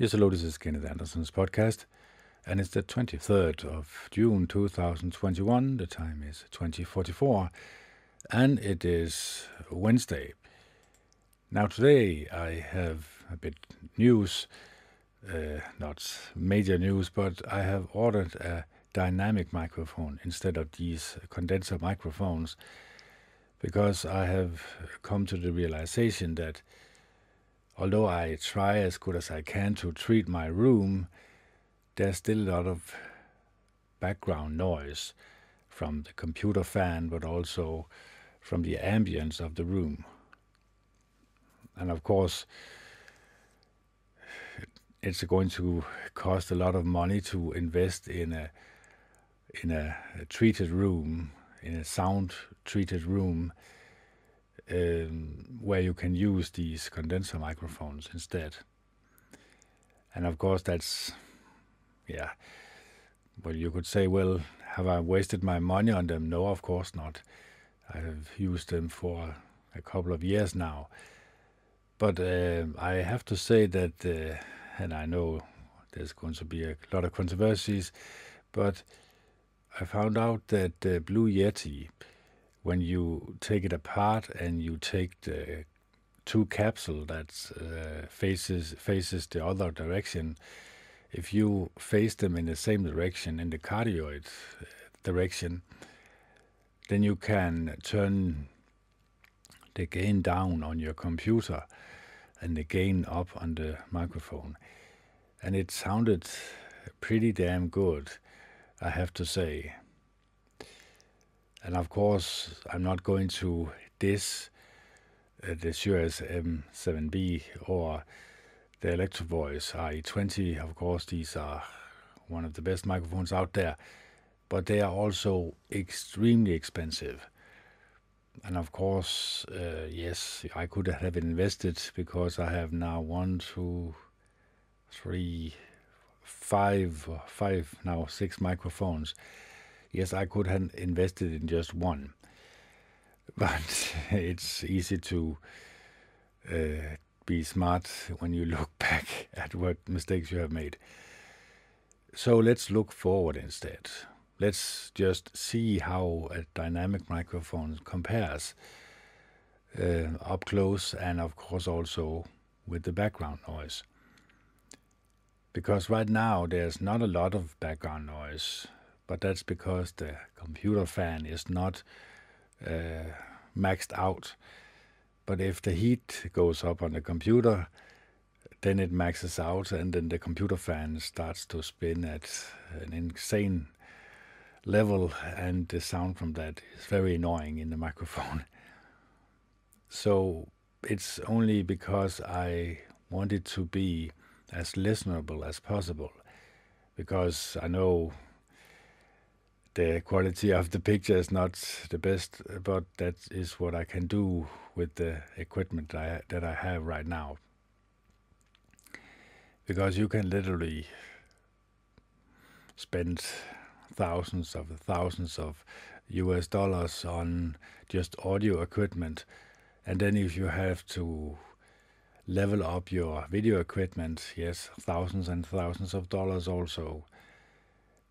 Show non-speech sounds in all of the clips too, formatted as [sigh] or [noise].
Yes, hello, this is Kenneth Anderson's podcast, and it's the 23rd of June 2021. The time is 2044, and it is Wednesday. Now, today I have a bit news, uh, not major news, but I have ordered a dynamic microphone instead of these condenser microphones because I have come to the realization that although I try as good as I can to treat my room, there's still a lot of background noise from the computer fan, but also from the ambience of the room. And of course, it's going to cost a lot of money to invest in a in a, a treated room, in a sound treated room um, where you can use these condenser microphones instead. And of course, that's, yeah, well, you could say, well, have I wasted my money on them? No, of course not. I have used them for a couple of years now. But uh, I have to say that, uh, and I know there's going to be a lot of controversies, but I found out that uh, Blue Yeti when you take it apart and you take the two capsule that uh, faces faces the other direction, if you face them in the same direction in the cardioid uh, direction, then you can turn the gain down on your computer and the gain up on the microphone. And it sounded pretty damn good, I have to say. And of course, I'm not going to diss uh, the Shure SM7B or the Electro Voice RE20. Of course, these are one of the best microphones out there, but they are also extremely expensive. And of course, uh, yes, I could have invested because I have now one, two, three, five, five now six microphones yes, I could have invested in just one, [laughs] but it's easy to uh, be smart when you [laughs] look back at what mistakes you have made. So let's look forward instead. Let's just see how a dynamic microphone compares uh, up close and, of course, also with the background noise. Because right now there's not a lot of background noise but that's because the computer fan is not uh, maxed out. But if the heat goes up on the computer, then it maxes out, and then the computer fan starts to spin at an insane level, and the sound from that is very annoying in the [laughs] microphone. So it's only because I wanted to be as listenable as possible, because I know the quality of the picture is not the best, but that is what I can do with the equipment I, that I have right now. Because you can literally spend thousands of thousands of US dollars on just audio equipment, and then if you have to level up your video equipment, yes, thousands and thousands of dollars also.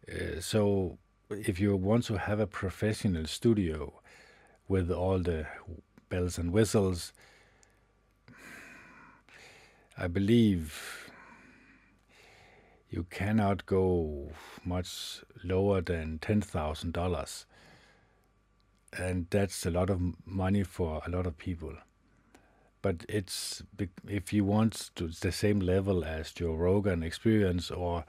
Uh, so if you want to have a professional studio with all the bells and whistles, I believe you cannot go much lower than ten thousand dollars, and that's a lot of money for a lot of people. But it's if you want to the same level as Joe Rogan Experience or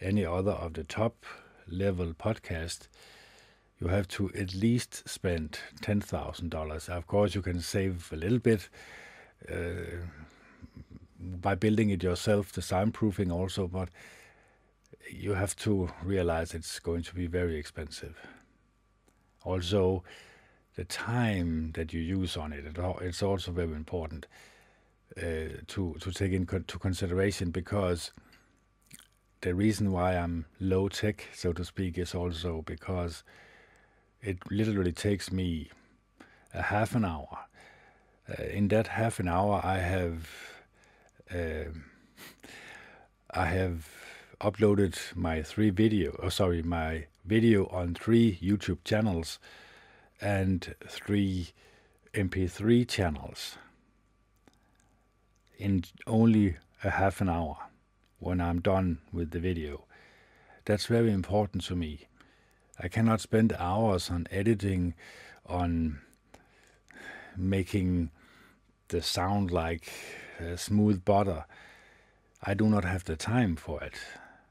any other of the top level podcast, you have to at least spend ten thousand dollars. Of course, you can save a little bit uh, by building it yourself, the soundproofing also, but you have to realize it's going to be very expensive. Also, the time that you use on it, it's also very important uh, to to take into consideration because the reason why I'm low tech, so to speak, is also because it literally takes me a half an hour. Uh, in that half an hour, I have uh, I have uploaded my three video, oh sorry, my video on three YouTube channels and three MP3 channels in only a half an hour when I'm done with the video. That's very important to me. I cannot spend hours on editing, on making the sound like smooth butter. I do not have the time for it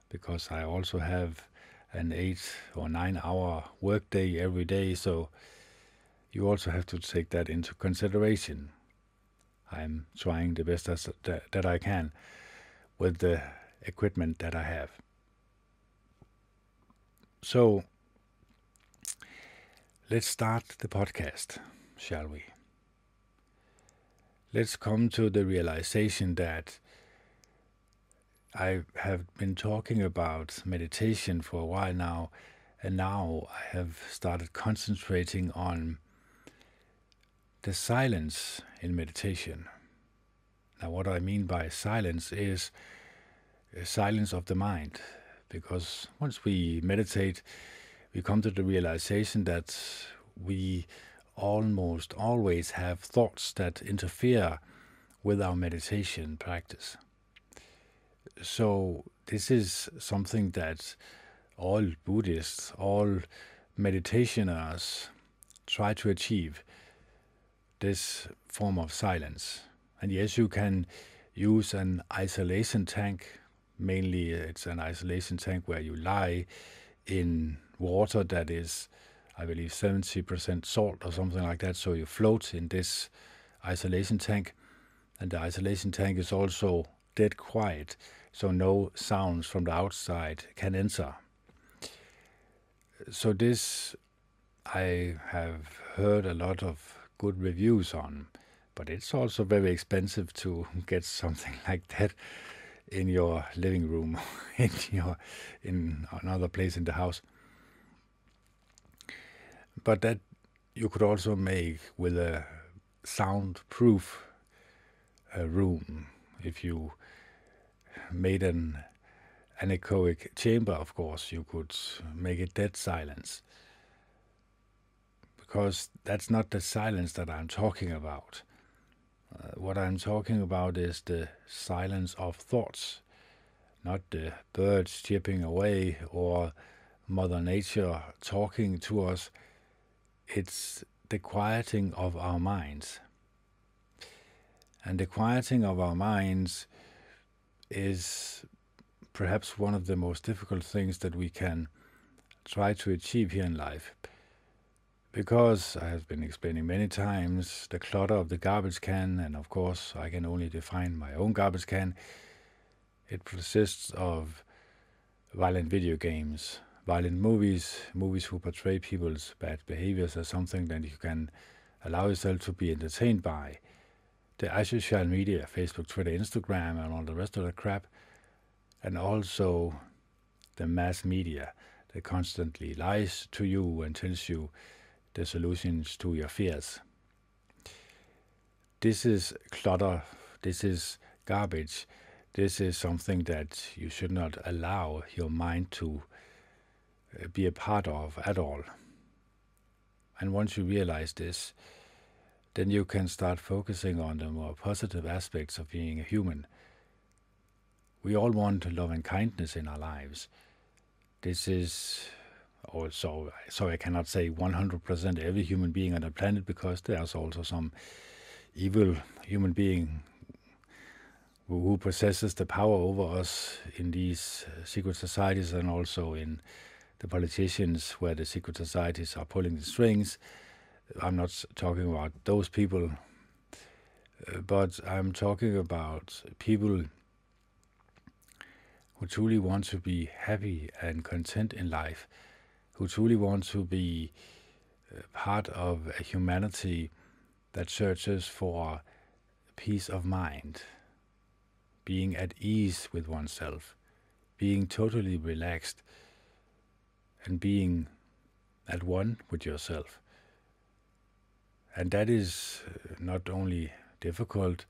because I also have an eight or nine hour workday every day, so you also have to take that into consideration. I'm trying the best that, that I can with the equipment that I have. So, let's start the podcast, shall we? Let's come to the realization that I have been talking about meditation for a while now, and now I have started concentrating on the silence in meditation. Now, what I mean by silence is Uh, silence of the mind, because once we meditate, we come to the realization that we almost always have thoughts that interfere with our meditation practice. So, this is something that all Buddhists, all meditationers try to achieve this form of silence. And yes, you can use an isolation tank. Mainly, uh, it's an isolation tank where you lie in water that is, I believe, 70% salt or something like that. So you float in this isolation tank. And the isolation tank is also dead quiet, so no sounds from the outside can enter. So, this I have heard a lot of good reviews on, but it's also very expensive to [laughs] get something like that in your living room, [laughs] in your in another place in the house. But that you could also make with a soundproof uh, room if you made an anechoic chamber, of course, you could make it dead silence because that's not the silence that I'm talking about. Uh, what I'm talking about is the silence of thoughts, not the birds chipping away or Mother Nature talking to us. It's the quieting of our minds. And the quieting of our minds is perhaps one of the most difficult things that we can try to achieve here in life because I have been explaining many times the clutter of the garbage can, and of course I can only define my own garbage can. It consists of violent video games, violent movies, movies who portray people's bad behaviors as something that you can allow yourself to be entertained by. The social media, Facebook, Twitter, Instagram, and all the rest of the crap, and also the mass media that constantly lies to you and tells you the solutions to your fears. This is clutter, this is garbage, this is something that you should not allow your mind to uh, be a part of at all. And once you realize this, then you can start focusing on the more positive aspects of being a human. We all want love and kindness in our lives. This is also, so I cannot say 100% every human being on the planet because there's also some evil human being who possesses the power over us in these uh, secret societies and also in the politicians where the secret societies are pulling the strings. I'm not talking about those people, uh, but I'm talking about people who truly want to be happy and content in life who truly want to be uh, part of a humanity that searches for peace of mind, being at ease with oneself, being totally relaxed, and being at one with yourself. And that is uh, not only difficult,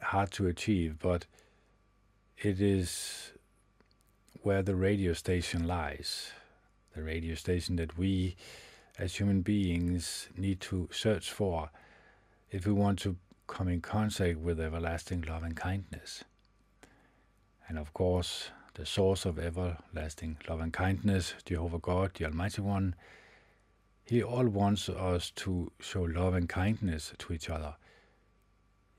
hard to achieve, but it is where the radio station lies. The radio station that we as human beings need to search for if we want to come in contact with everlasting love and kindness. And of course, the source of everlasting love and kindness, Jehovah God, the Almighty One, He all wants us to show love and kindness to each other.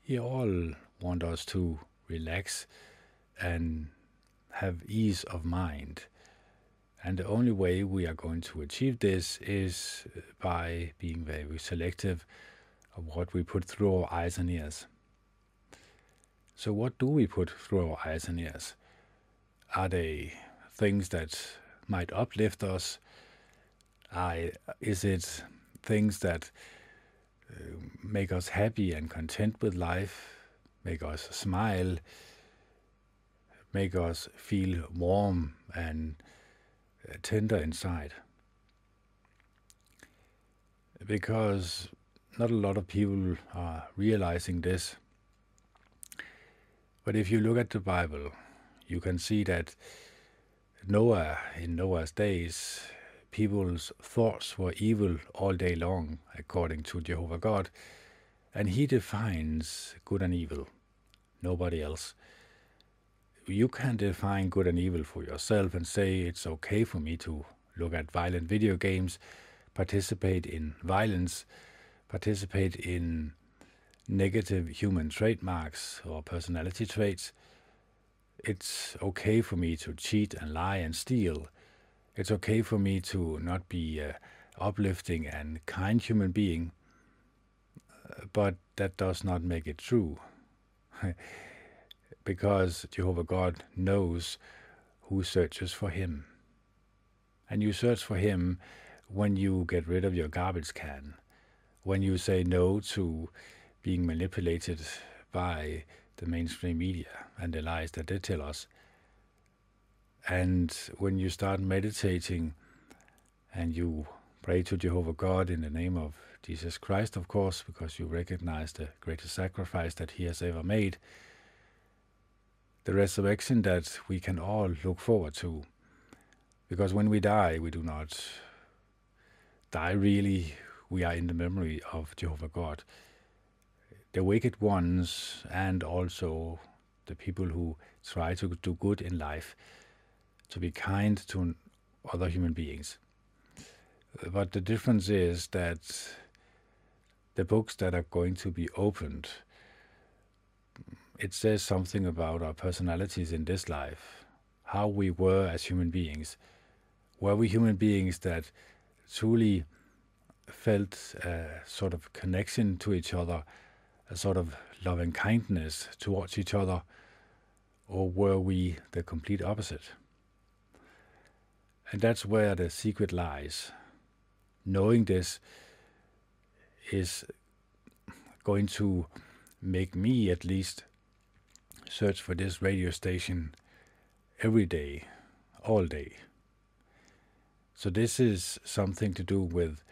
He all wants us to relax and have ease of mind. And the only way we are going to achieve this is by being very selective of what we put through our eyes and ears. So, what do we put through our eyes and ears? Are they things that might uplift us? Are, is it things that uh, make us happy and content with life, make us smile, make us feel warm and Uh, tender inside? Because not a lot of people are realizing this. But if you look at the Bible, you can see that Noah, in Noah's days, people's thoughts were evil all day long, according to Jehovah God, and He defines good and evil, nobody else. You can define good and evil for yourself and say it's okay for me to look at violent video games, participate in violence, participate in negative human trademarks or personality traits. It's okay for me to cheat and lie and steal. It's okay for me to not be an uplifting and kind human being, uh, but that does not make it true. [laughs] because Jehovah God knows who searches for Him. And you search for Him when you get rid of your garbage can when you say no to being manipulated by the mainstream media and the lies that they tell us. And when you start meditating and you pray to Jehovah God in the name of Jesus Christ, of course, because you recognize the greatest sacrifice that He has ever made, the resurrection that we can all look forward to. Because when we die, we do not die really we are in the memory of Jehovah God. The wicked ones and also the people who try to do good in life, to be kind to other human beings. But the difference is that the books that are going to be opened, it says something about our personalities in this life, how we were as human beings. Were we human beings that truly felt a sort of connection to each other, a sort of loving kindness towards each other, or were we the complete opposite? And that's where the secret lies. Knowing this is going to make me at least search for this radio station every day, all day. So, this is something to do with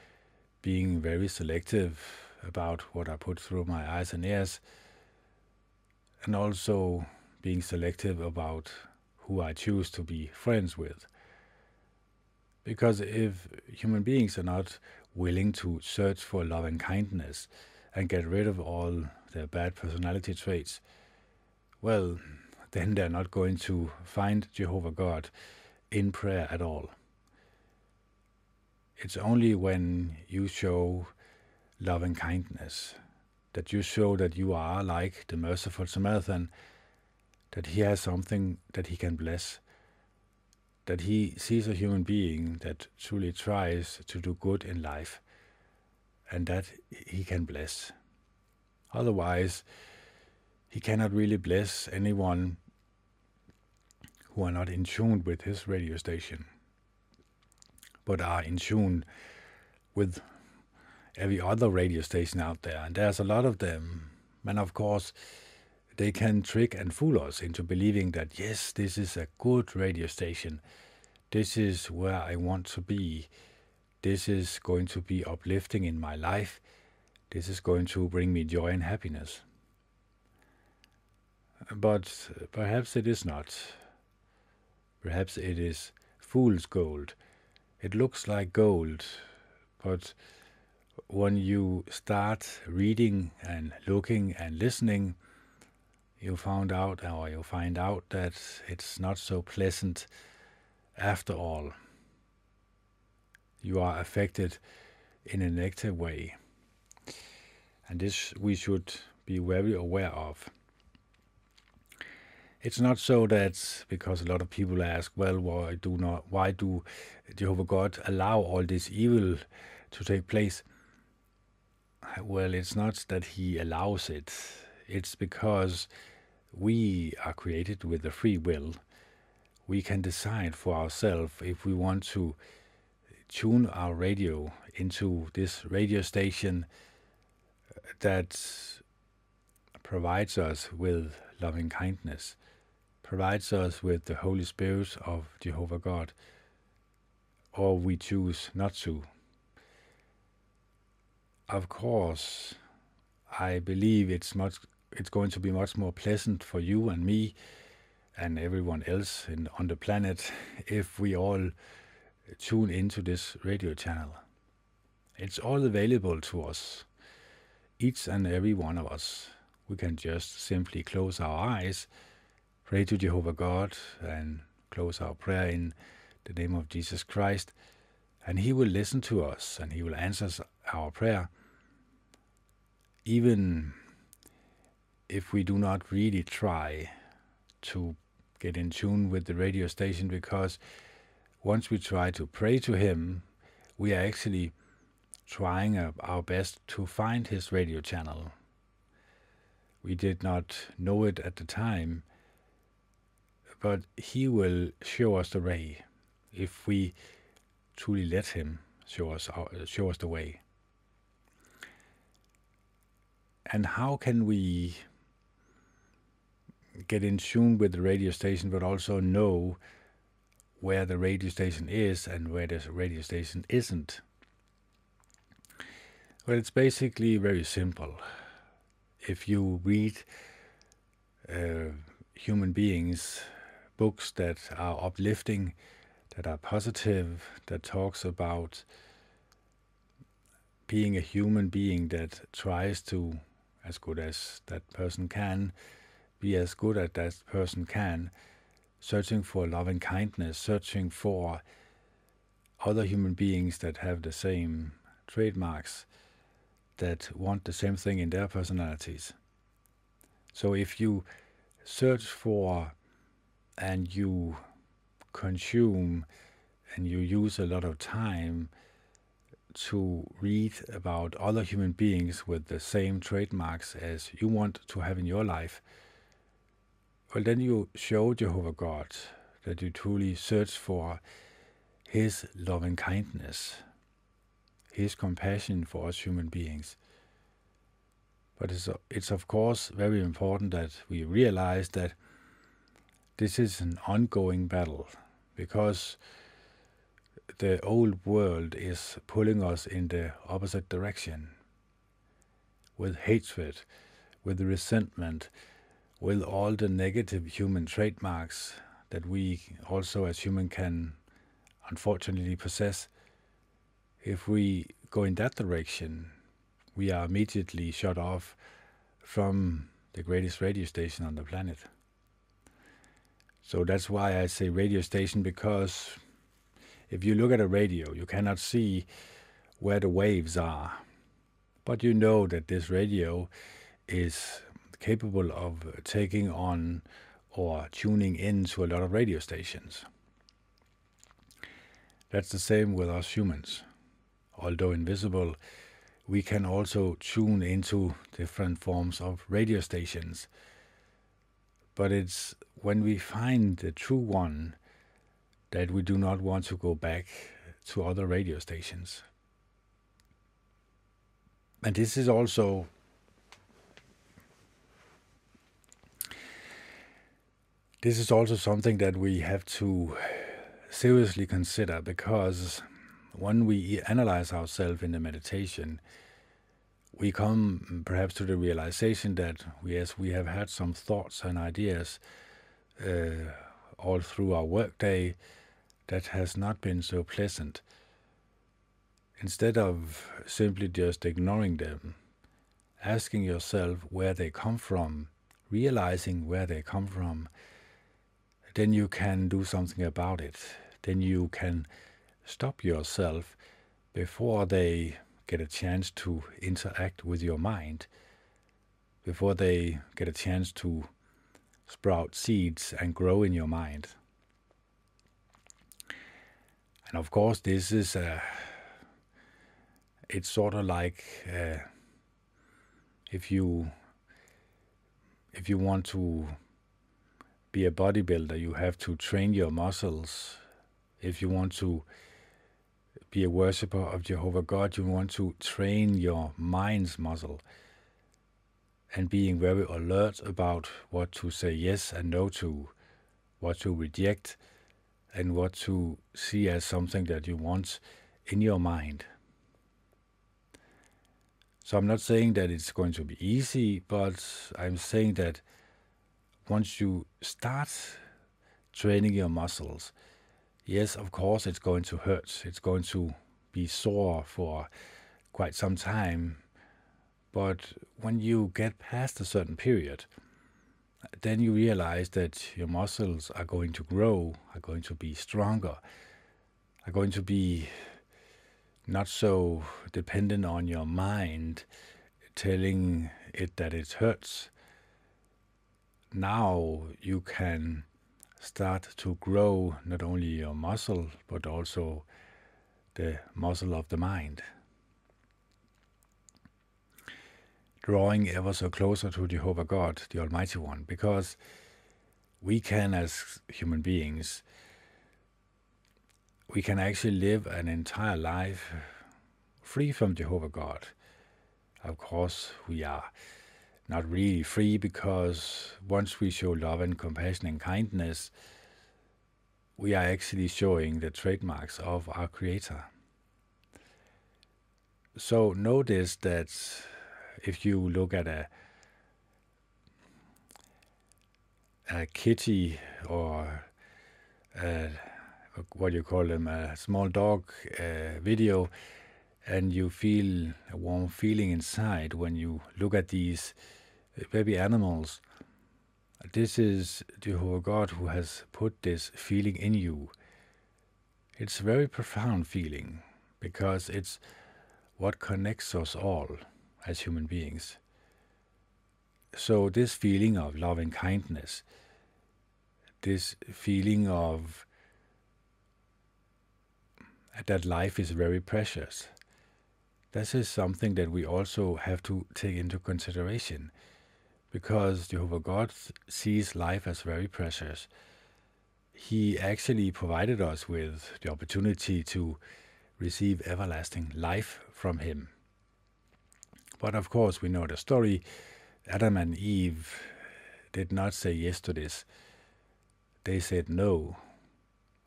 being very selective about what I put through my eyes and ears, and also being selective about who I choose to be friends with. Because if human beings are not willing to search for love and kindness and get rid of all their bad personality traits, well, then they're not going to find Jehovah God in prayer at all. It's only when you show love and kindness, that you show that you are like the merciful Samaritan, that he has something that he can bless, that he sees a human being that truly tries to do good in life, and that he can bless. Otherwise, he cannot really bless anyone who are not in tune with his radio station but are in tune with every other radio station out there. And there's a lot of them. And of course, they can trick and fool us into believing that, yes, this is a good radio station. This is where I want to be. This is going to be uplifting in my life. This is going to bring me joy and happiness. But perhaps it is not. Perhaps it is fool's gold. It looks like gold, but when you start reading and looking and listening, you found out or you find out that it's not so pleasant after all. You are affected in a negative way. And this we should be very aware of. It's not so that because a lot of people ask, well, why do not, why do Jehovah God allow all this evil to take place? Well, it's not that He allows it. It's because we are created with a free will. We can decide for ourselves if we want to tune our radio into this radio station that provides us with loving kindness provides us with the Holy Spirit of Jehovah God, or we choose not to. Of course, I believe it's much it's going to be much more pleasant for you and me and everyone else in, on the planet [laughs] if we all tune into this radio channel. It's all available to us, each and every one of us. We can just simply close our eyes pray to Jehovah God and close our prayer in the name of Jesus Christ, and He will listen to us and He will answer our prayer, even if we do not really try to get in tune with the radio station, because once we try to pray to Him, we are actually trying our best to find His radio channel. We did not know it at the time, but He will show us the way if we truly let Him show us our, show us the way. And how can we get in tune with the radio station, but also know where the radio station is and where the radio station isn't? Well, it's basically very simple. If you read uh, human beings books that are uplifting, that are positive, that talks about being a human being that tries to, as good as that person can, be as good as that person can, searching for loving kindness, searching for other human beings that have the same trademarks, that want the same thing in their personalities. So if you search for and you consume and you use a lot of time to read about other human beings with the same trademarks as you want to have in your life, well, then you show Jehovah God that you truly search for His loving kindness, His compassion for us human beings. But it's, it's of course very important that we realize that this is an ongoing battle because the old world is pulling us in the opposite direction with hatred, with resentment, with all the negative human trademarks that we also as human can unfortunately possess. If we go in that direction, we are immediately shut off from the greatest radio station on the planet. So that's why I say radio station because if you look at a radio, you cannot see where the waves are. But you know that this radio is capable of taking on or tuning in to a lot of radio stations. That's the same with us humans. Although invisible, we can also tune into different forms of radio stations. But it's when we find the true one, that we do not want to go back to other radio stations. And this is also this is also something that we have to seriously consider because when we analyze ourselves in the meditation, we come perhaps to the realization that yes, we have had some thoughts and ideas uh, all through our workday that has not been so pleasant. Instead of simply just ignoring them, asking yourself where they come from, realizing where they come from, then you can do something about it. Then you can stop yourself before they get a chance to interact with your mind, before they get a chance to sprout seeds and grow in your mind. And of course, this is a, uh, it's sort of like uh, if you if you want to be a bodybuilder, you have to train your muscles. If you want to be a worshiper of Jehovah God, you want to train your mind's muscle and being very alert about what to say yes and no to, what to reject, and what to see as something that you want in your mind. So I'm not saying that it's going to be easy, but I'm saying that once you start training your muscles, yes, of course, it's going to hurt. It's going to be sore for quite some time. But when you get past a certain period, then you realize that your muscles are going to grow, are going to be stronger, are going to be not so dependent on your mind telling it that it hurts. Now you can start to grow not only your muscle but also the muscle of the mind. Drawing ever so closer to Jehovah God, the Almighty One, because we can, as human beings, we can actually live an entire life free from Jehovah God. Of course, we are not really free because once we show love and compassion and kindness, we are actually showing the trademarks of our Creator. So notice that if you look at uh, a a kitty or a, what you call them, a small dog uh, video, and you feel a warm feeling inside when you look at these uh, baby animals. This is Jehovah God who has put this feeling in you. It's a very profound feeling because it's what connects us all as human beings. So, this feeling of love and kindness, this feeling of that life is very precious, this is something that we also have to take into consideration because Jehovah God sees life as very precious. He actually provided us with the opportunity to receive everlasting life from Him. But of course, we know the story. Adam and Eve did not say yes to this, they said no.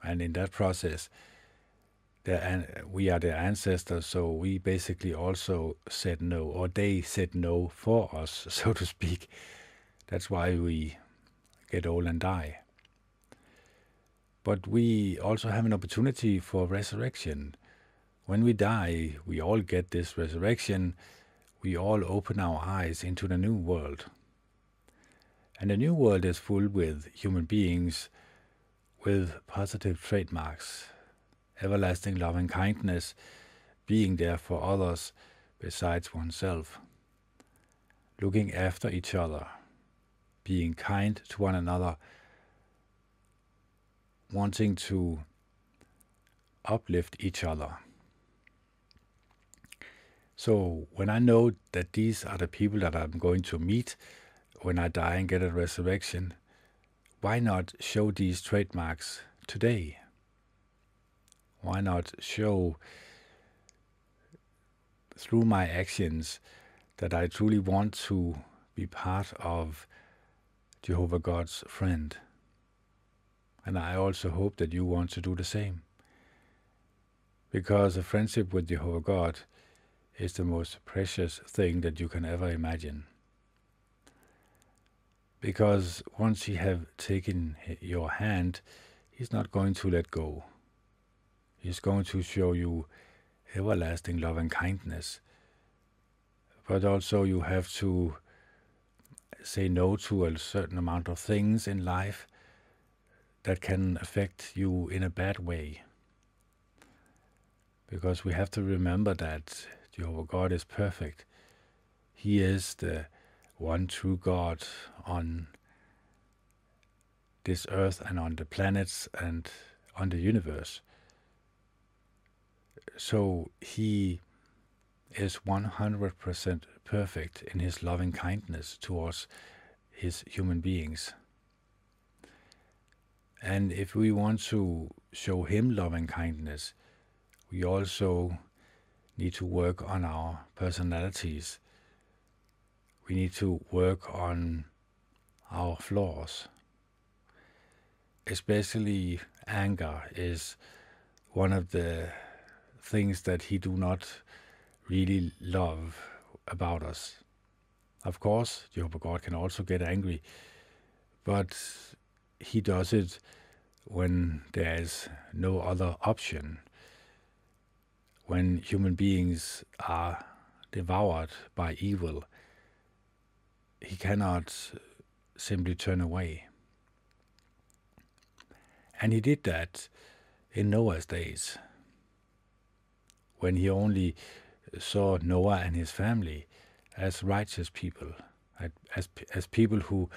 And in that process, we are their ancestors, so we basically also said no, or they said no for us, [laughs] so to speak. That's why we get old and die. But we also have an opportunity for resurrection. When we die, we all get this resurrection. We all open our eyes into the new world. And the new world is full with human beings with positive trademarks everlasting love and kindness, being there for others besides oneself, looking after each other, being kind to one another, wanting to uplift each other. So when I know that these are the people that I'm going to meet when I die and get a resurrection, why not show these trademarks today? Why not show through my actions that I truly want to be part of Jehovah God's friend? And I also hope that you want to do the same. Because a friendship with Jehovah God is the most precious thing that you can ever imagine. Because once he have taken your hand, he's not going to let go. He's going to show you everlasting love and kindness. But also you have to say no to a certain amount of things in life that can affect you in a bad way. Because we have to remember that Jehovah God is perfect. He is the one true God on this earth and on the planets and on the universe. So he is 100% perfect in his loving kindness towards his human beings. And if we want to show him loving kindness, we also need to work on our personalities. We need to work on our flaws. Especially anger is one of the things that he do not really love about us. Of course, Jehovah God can also get angry, but he does it when there is no other option. When human beings are devoured by evil, he cannot simply turn away. And he did that in Noah's days when he only saw Noah and his family as righteous people, as, as people who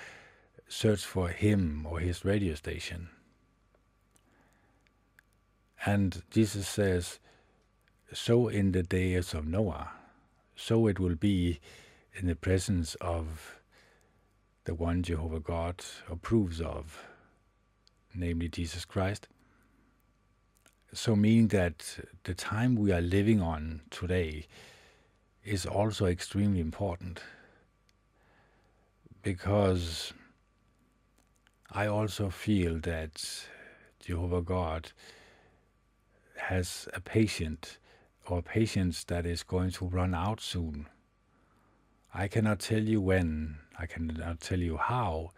searched for him or his radio station. And Jesus says, So in the days of Noah, so it will be in the presence of the one Jehovah God approves of, namely Jesus Christ. So, meaning that the time we are living on today is also extremely important because I also feel that Jehovah God has a patient or patience that is going to run out soon. I cannot tell you when, I cannot tell you how,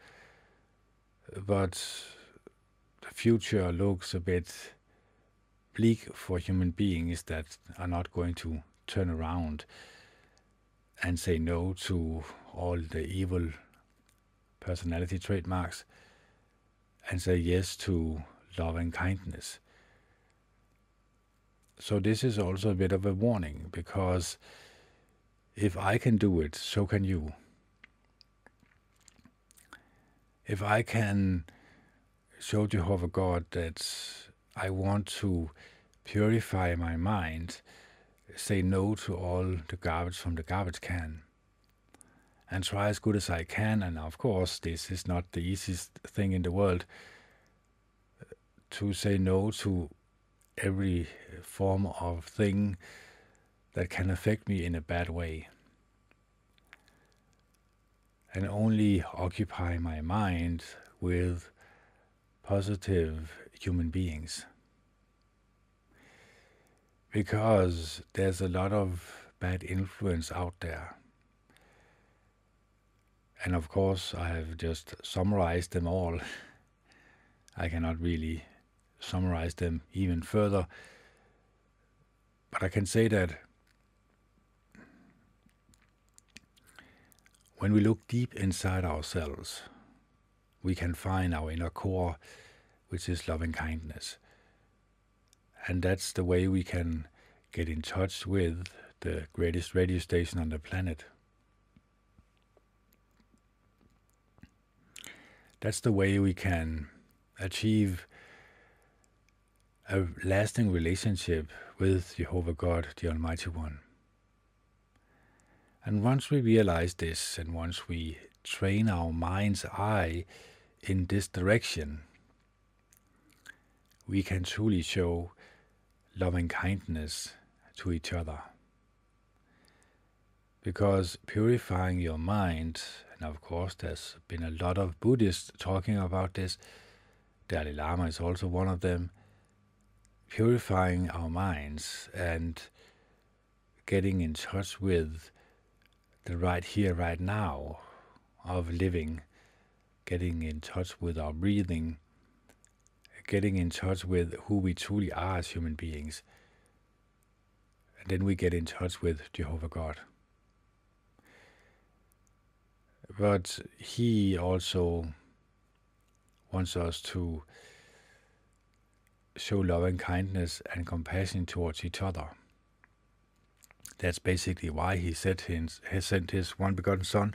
but the future looks a bit bleak for human beings that are not going to turn around and say no to all the evil personality trademarks and say yes to love and kindness. So, this is also a bit of a warning because if I can do it, so can you. If I can show Jehovah God that I want to purify my mind, say no to all the garbage from the garbage can, and try as good as I can. And of course, this is not the easiest thing in the world to say no to every form of thing that can affect me in a bad way. And only occupy my mind with positive human beings. Because there's a lot of bad influence out there. And of course, I have just summarized them all. [laughs] I cannot really summarize them even further. But I can say that when we look deep inside ourselves, we can find our inner core which is loving kindness. And that's the way we can get in touch with the greatest radio station on the planet. That's the way we can achieve a lasting relationship with Jehovah God, the Almighty One. And once we realize this, and once we train our mind's eye in this direction, we can truly show loving kindness to each other. Because purifying your mind, and of course, there's been a lot of Buddhists talking about this, Dalai Lama is also one of them. Purifying our minds and getting in touch with the right here, right now of living, getting in touch with our breathing, getting in touch with who we truly are as human beings. And then we get in touch with Jehovah God. But He also wants us to show love and kindness and compassion towards each other. That's basically why he his, he sent his one begotten Son.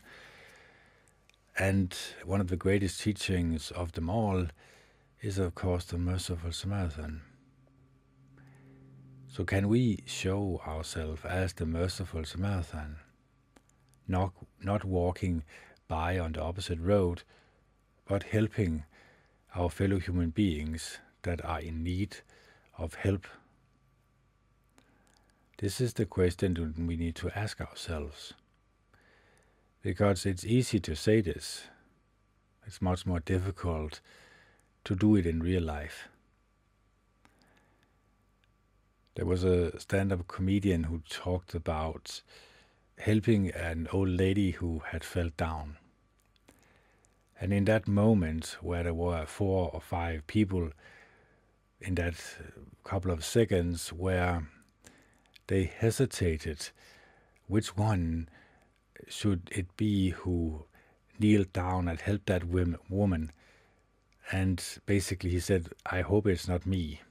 And one of the greatest teachings of them all is, of course, the merciful Samaritan. So, can we show ourselves as the merciful Samaritan, not, not walking by on the opposite road, but helping our fellow human beings that are in need of help this is the question we need to ask ourselves. Because it's easy to say this, it's much more difficult to do it in real life. There was a stand up comedian who talked about helping an old lady who had fell down. And in that moment, where there were four or five people in that couple of seconds where they hesitated. Which one should it be who kneeled down and helped that woman? And basically, he said, I hope it's not me.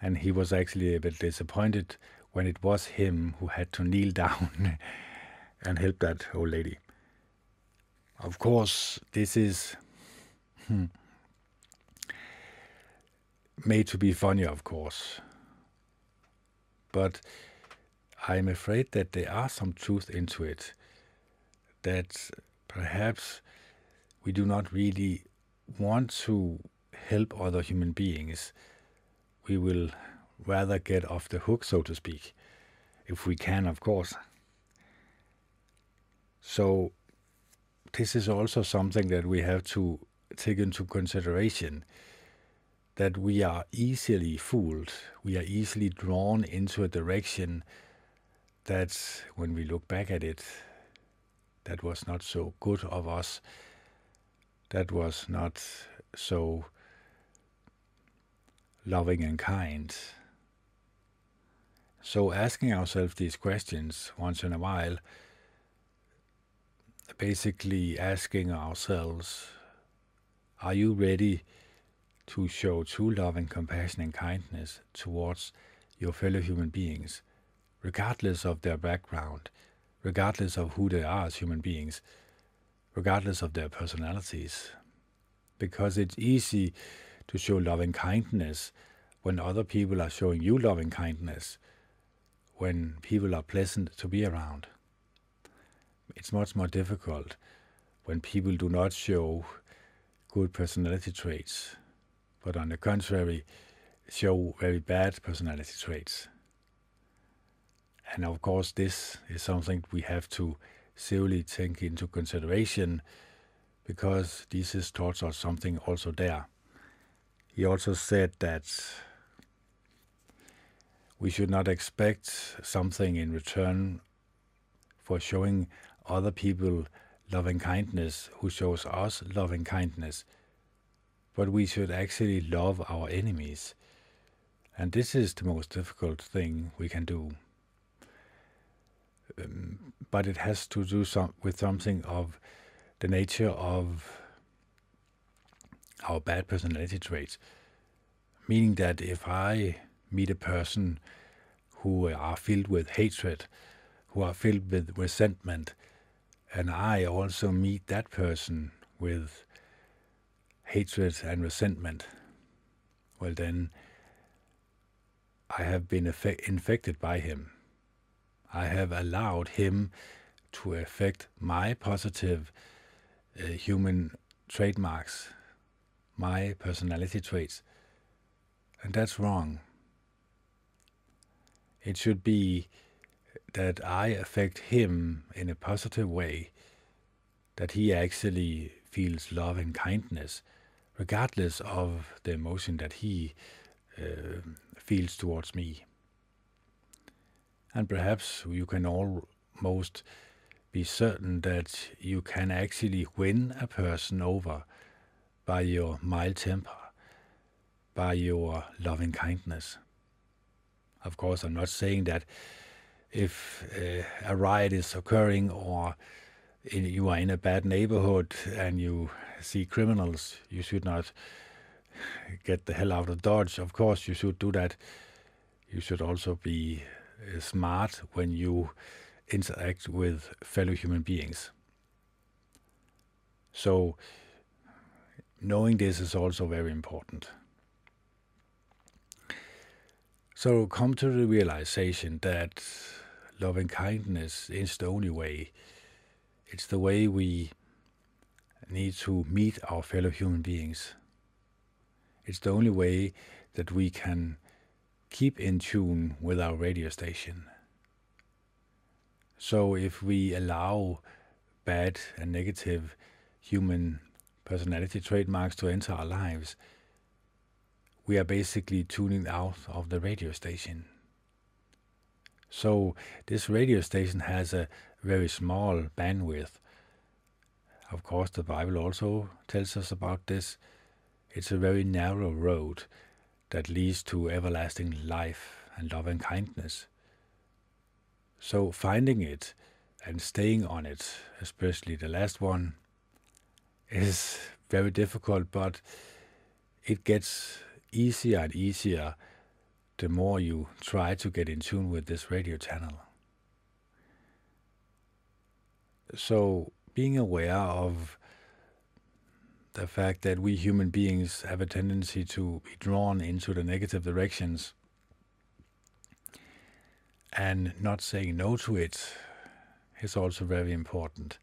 And he was actually a bit disappointed when it was him who had to kneel [laughs] down and help that old lady. Of course, this is hmm, made to be funny, of course but I'm afraid that there are some truth into it. That perhaps we do not really want to help other human beings. We will rather get off the hook, so to speak, if we can, of course. So, this is also something that we have to take into consideration that we are easily fooled. We are easily drawn into a direction that, when we look back at it, that was not so good of us. That was not so loving and kind. So, asking ourselves these questions once in a while, basically asking ourselves, are you ready? To show true love and compassion and kindness towards your fellow human beings, regardless of their background, regardless of who they are as human beings, regardless of their personalities. Because it's easy to show love and kindness when other people are showing you love and kindness, when people are pleasant to be around. It's much more difficult when people do not show good personality traits but on the contrary, show very bad personality traits. And of course, this is something we have to seriously take into consideration because Jesus taught us something also there. He also said that we should not expect something in return for showing other people loving kindness who shows us loving kindness but we should actually love our enemies. And this is the most difficult thing we can do. Um, but it has to do some, with something of the nature of our bad personality traits. Meaning that if I meet a person who are filled with hatred, who are filled with resentment, and I also meet that person with hatred and resentment, well, then I have been infected by him. I have allowed him to affect my positive uh, human trademarks, my personality traits. And that's wrong. It should be that I affect him in a positive way, that he actually feels love and kindness regardless of the emotion that he uh, feels towards me. And perhaps you can almost be certain that you can actually win a person over by your mild temper, by your loving kindness. Of course, I'm not saying that if uh, a riot is occurring or you are in a bad neighborhood and you see criminals, you should not get the hell out of Dodge. Of course, you should do that. You should also be uh, smart when you interact with fellow human beings. So, knowing this is also very important. So, come to the realization that loving kindness is the only way. It's the way we need to meet our fellow human beings. It's the only way that we can keep in tune with our radio station. So if we allow bad and negative human personality trademarks to enter our lives, we are basically tuning out of the radio station. So this radio station has a very small bandwidth. Of course, the Bible also tells us about this. It's a very narrow road that leads to everlasting life and love and kindness. So finding it and staying on it, especially the last one, is very difficult, but it gets easier and easier the more you try to get in tune with this radio channel. So, being aware of the fact that we human beings have a tendency to be drawn into the negative directions and not saying no to it is also very important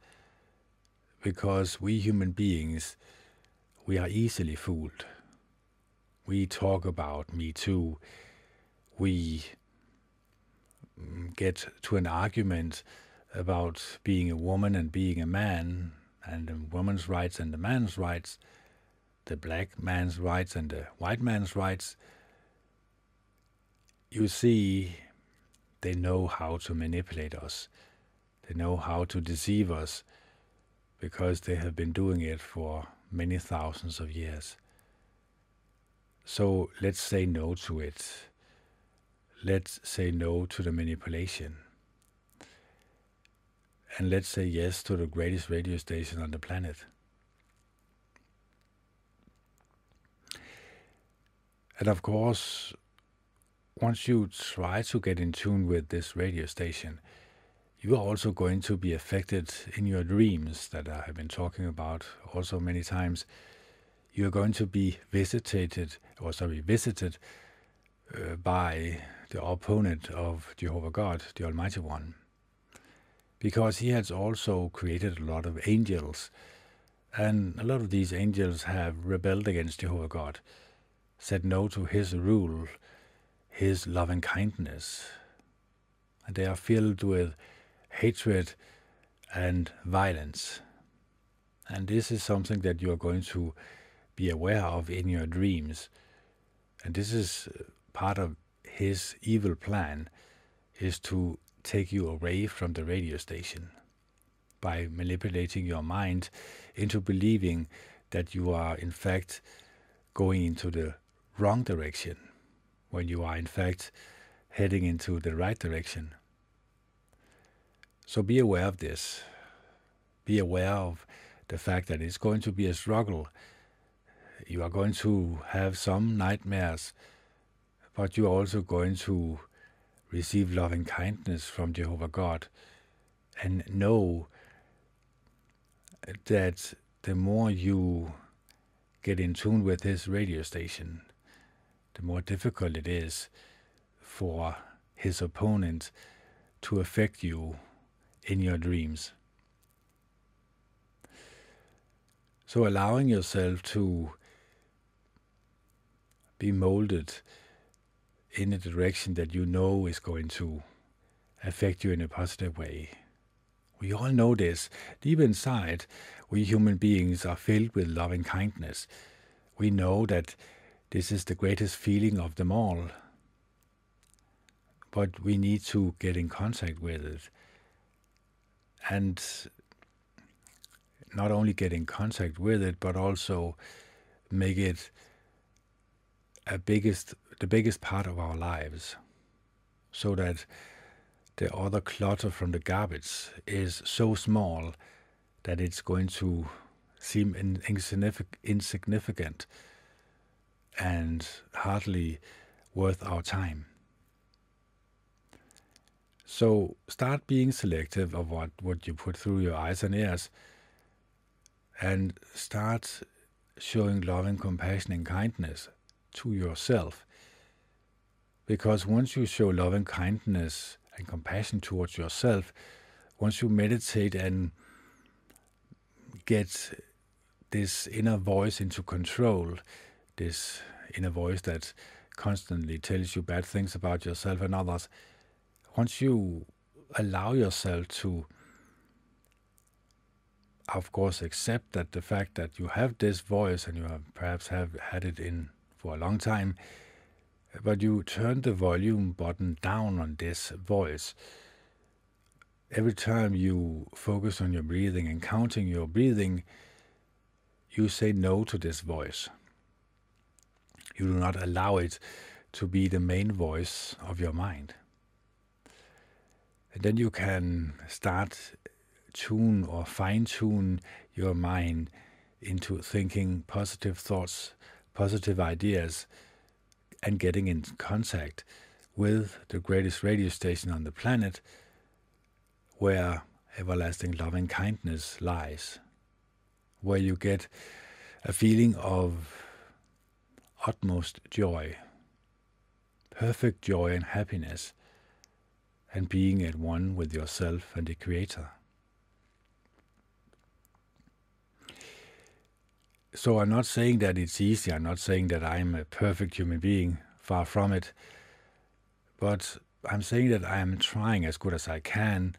because we human beings we are easily fooled. We talk about me too. We get to an argument about being a woman and being a man and the woman's rights and the man's rights the black man's rights and the white man's rights you see they know how to manipulate us. They know how to deceive us because they have been doing it for many thousands of years. So let's say no to it. Let's say no to the manipulation. And let's say yes to the greatest radio station on the planet. And of course, once you try to get in tune with this radio station, you are also going to be affected in your dreams that I have been talking about also many times. You are going to be visited, or sorry, visited uh, by the opponent of Jehovah God, the Almighty One, because He has also created a lot of angels, and a lot of these angels have rebelled against Jehovah God, said no to His rule his loving kindness. And they are filled with hatred and violence. And this is something that you are going to be aware of in your dreams. And this is uh, part of his evil plan is to take you away from the radio station by manipulating your mind into believing that you are in fact going into the wrong direction when you are in fact heading into the right direction. So be aware of this. Be aware of the fact that it's going to be a struggle. You are going to have some nightmares, but you are also going to receive loving kindness from Jehovah God and know that the more you get in tune with his radio station, the more difficult it is for his opponent to affect you in your dreams. So, allowing yourself to be molded in a direction that you know is going to affect you in a positive way. We all know this. Deep inside, we human beings are filled with loving kindness. We know that this is the greatest feeling of them all. but we need to get in contact with it. And not only get in contact with it, but also make it a biggest the biggest part of our lives so that the other clutter from the garbage is so small that it's going to seem insignificant and hardly worth our time. So start being selective of what, what you put through your eyes and ears and start showing love and compassion and kindness to yourself. Because once you show love and kindness and compassion towards yourself, once you meditate and get this inner voice into control, this inner voice that constantly tells you bad things about yourself and others, once you allow yourself to, of course, accept that the fact that you have this voice and you have perhaps have had it in for a long time, but you turn the volume button down on this voice. Every time you focus on your breathing and counting your breathing, you say no to this voice. You do not allow it to be the main voice of your mind. And then you can start tune or fine tune your mind into thinking positive thoughts, positive ideas, and getting in contact with the greatest radio station on the planet where everlasting loving kindness lies, where you get a feeling of utmost joy, perfect joy and happiness and being at one with yourself and the Creator. So I'm not saying that it's easy, I'm not saying that I'm a perfect human being, far from it, but I'm saying that I am trying as good as I can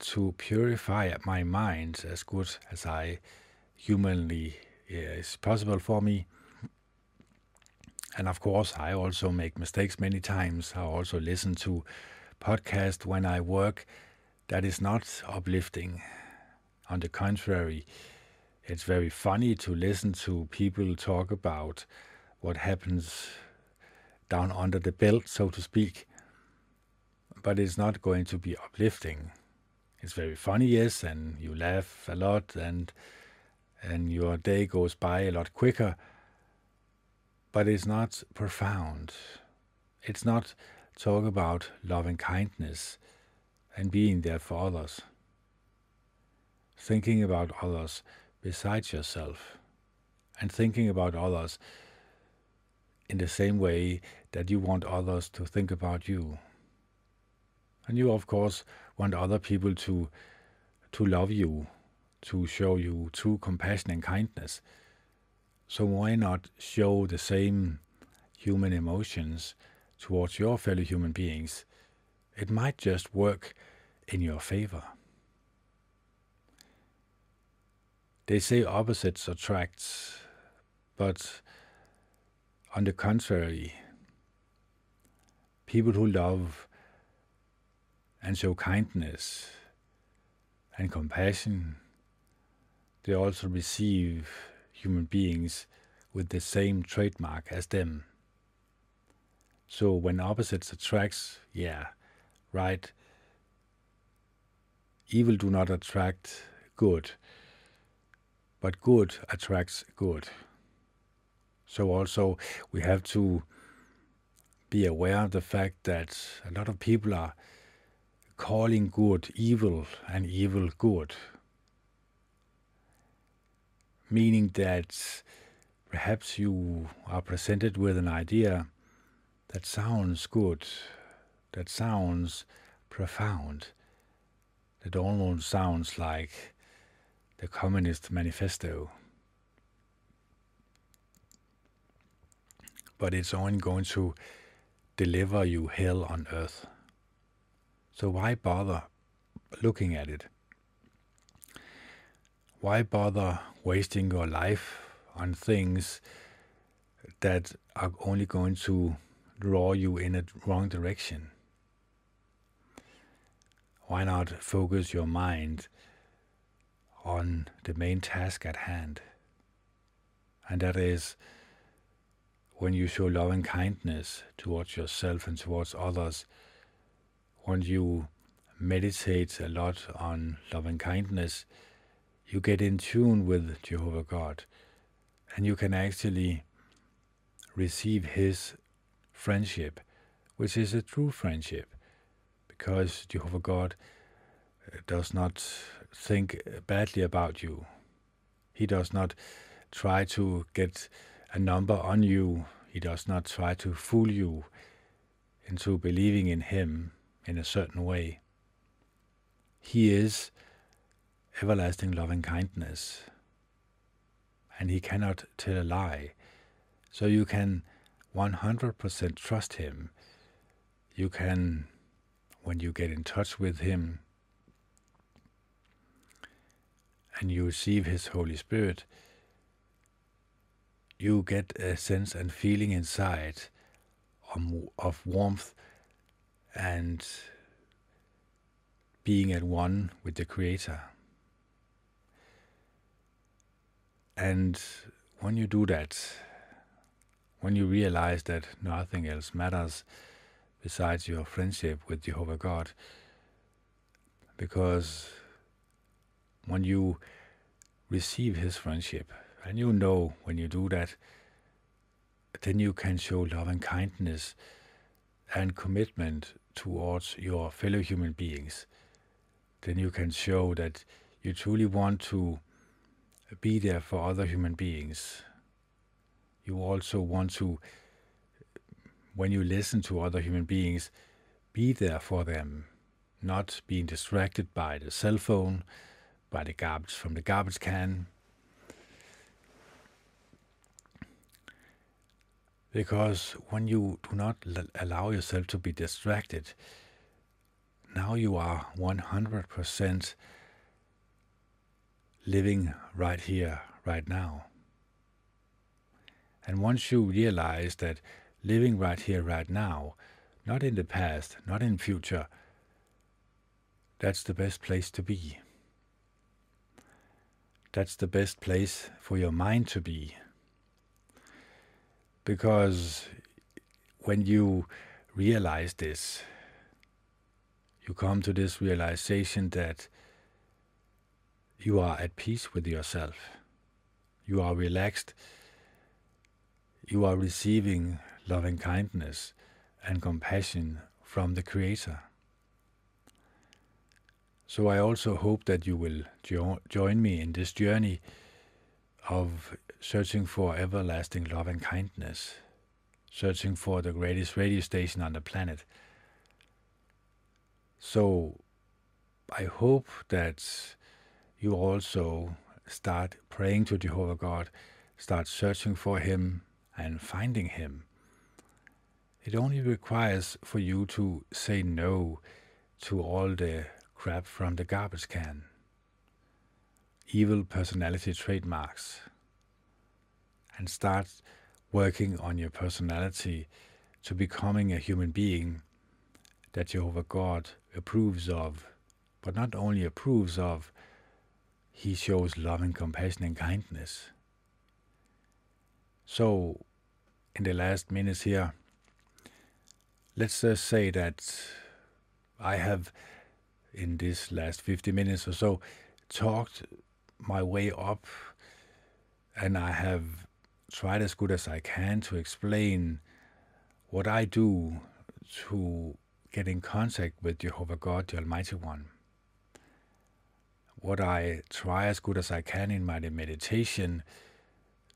to purify my mind as good as I humanly yeah, is possible for me. And of course, I also make mistakes many times. I also listen to podcasts when I work that is not uplifting. On the contrary, it's very funny to listen to people talk about what happens down under the belt, so to speak. But it's not going to be uplifting. It's very funny, yes, and you laugh a lot, and and your day goes by a lot quicker. But it's not profound. It's not talk about loving kindness and being there for others. Thinking about others besides yourself and thinking about others in the same way that you want others to think about you. And you, of course, want other people to, to love you, to show you true compassion and kindness. So why not show the same human emotions towards your fellow human beings, it might just work in your favor. They say opposites attract, but on the contrary, people who love and show kindness and compassion, they also receive human beings with the same trademark as them. So when opposites attracts, yeah, right. Evil do not attract good, but good attracts good. So also we have to be aware of the fact that a lot of people are calling good evil and evil good. Meaning that perhaps you are presented with an idea that sounds good. That sounds profound. That almost sounds like the Communist Manifesto. But it's only going to deliver you hell on earth. So why bother looking at it? Why bother wasting your life on things that are only going to draw you in a wrong direction. why not focus your mind on the main task at hand? And that is when you show love and kindness towards yourself and towards others, when you meditate a lot on love and kindness, you get in tune with Jehovah God and you can actually receive His friendship, which is a true friendship, because Jehovah God uh, does not think badly about you. He does not try to get a number on you. He does not try to fool you into believing in Him in a certain way. He is everlasting loving kindness, and He cannot tell a lie. So you can 100% trust Him. You can, when you get in touch with Him and you receive His Holy Spirit, you get a sense and feeling inside of warmth and being at one with the Creator. And when you do that, when you realize that nothing else matters besides your friendship with Jehovah God, because when you receive His friendship, and you know when you do that, then you can show love and kindness and commitment towards your fellow human beings. Then you can show that you truly want to be there for other human beings. You also want to, when you listen to other human beings, be there for them, not being distracted by the cell phone, by the garbage from the garbage can. Because when you do not allow yourself to be distracted, now you are 100% living right here, right now. And once you realize that living right here, right now, not in the past, not in future, that's the best place to be. That's the best place for your mind to be. Because when you realize this, you come to this realization that you are at peace with yourself. You are relaxed. You are receiving loving kindness and compassion from the Creator. So I also hope that you will jo- join me in this journey of searching for everlasting love and kindness, searching for the greatest radio station on the planet. So I hope that you also start praying to Jehovah God, start searching for Him and finding Him. It only requires for you to say no to all the crap from the garbage can, evil personality trademarks, and start working on your personality to becoming a human being that Jehovah God approves of, but not only approves of, he shows love and compassion and kindness. So, in the last minutes here, let's just say that I have, in this last 50 minutes or so, talked my way up and I have tried as good as I can to explain what I do to get in contact with Jehovah God, the Almighty One. What I try as good as I can in my meditation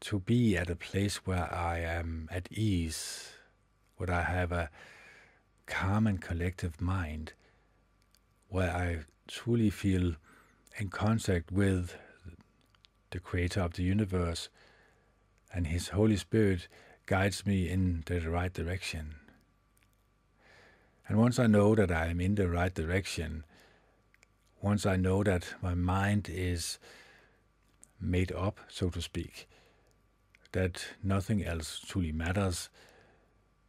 to be at a place where I am at ease, where I have a calm and collective mind, where I truly feel in contact with the creator of the universe and his Holy Spirit guides me in the right direction. And once I know that I am in the right direction, once I know that my mind is made up, so to speak, that nothing else truly matters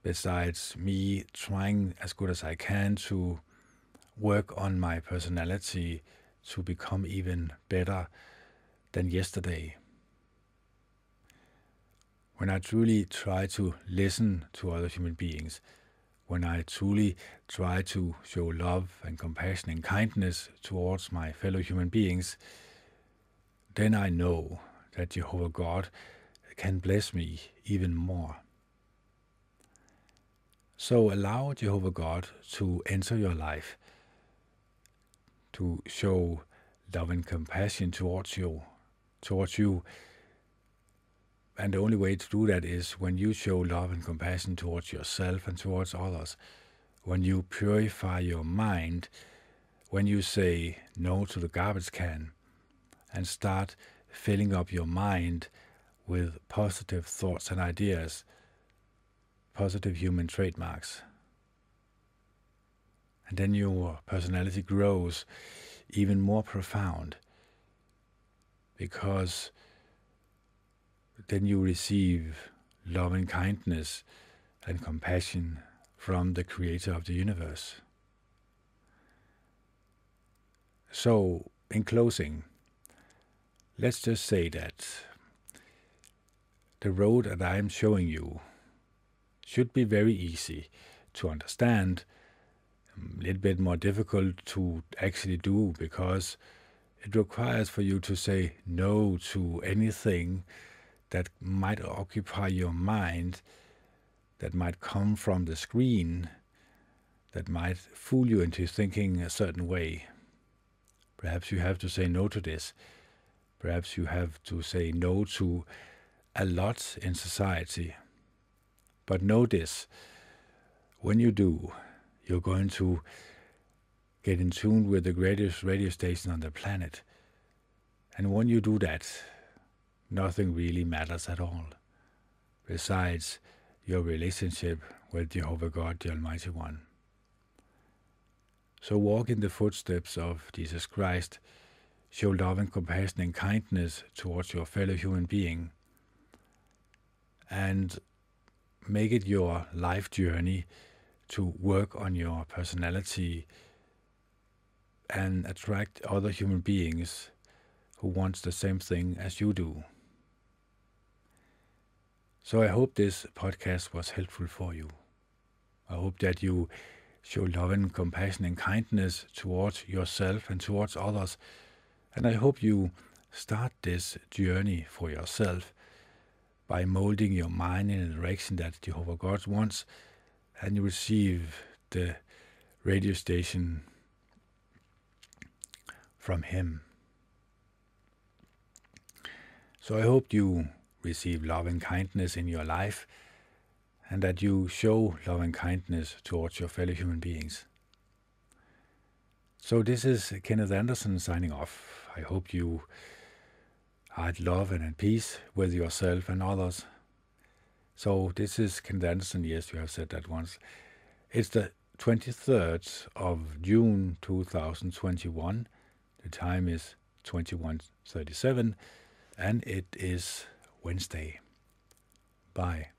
besides me trying as good as I can to work on my personality to become even better than yesterday. When I truly try to listen to other human beings, when I truly try to show love and compassion and kindness towards my fellow human beings, then I know that Jehovah God can bless me even more. So allow Jehovah God to enter your life, to show love and compassion towards you, towards you. And the only way to do that is when you show love and compassion towards yourself and towards others. When you purify your mind, when you say no to the garbage can and start filling up your mind with positive thoughts and ideas, positive human trademarks. And then your personality grows even more profound because then you receive love and kindness and compassion from the creator of the universe. So, in closing, let's just say that the road that I am showing you should be very easy to understand, a little bit more difficult to actually do because it requires for you to say no to anything that might occupy your mind, that might come from the screen, that might fool you into thinking a certain way. Perhaps you have to say no to this. Perhaps you have to say no to a lot in society. But this when you do, you're going to get in tune with the greatest radio station on the planet. And when you do that, nothing really matters at all, besides your relationship with Jehovah God, the Almighty One. So walk in the footsteps of Jesus Christ, show love and compassion and kindness towards your fellow human being and make it your life journey to work on your personality and attract other human beings who wants the same thing as you do. So I hope this podcast was helpful for you. I hope that you show love and compassion and kindness towards yourself and towards others. And I hope you start this journey for yourself by molding your mind in a direction that Jehovah God wants, and you receive the radio station from Him. So I hope you receive love and kindness in your life, and that you show love and kindness towards your fellow human beings. So this is Kenneth Anderson signing off. I hope you are at love and at peace with yourself and others. So this is Anderson. Yes, you have said that once. It's the 23rd of June 2021. The time is 21:37 and it is Wednesday. Bye.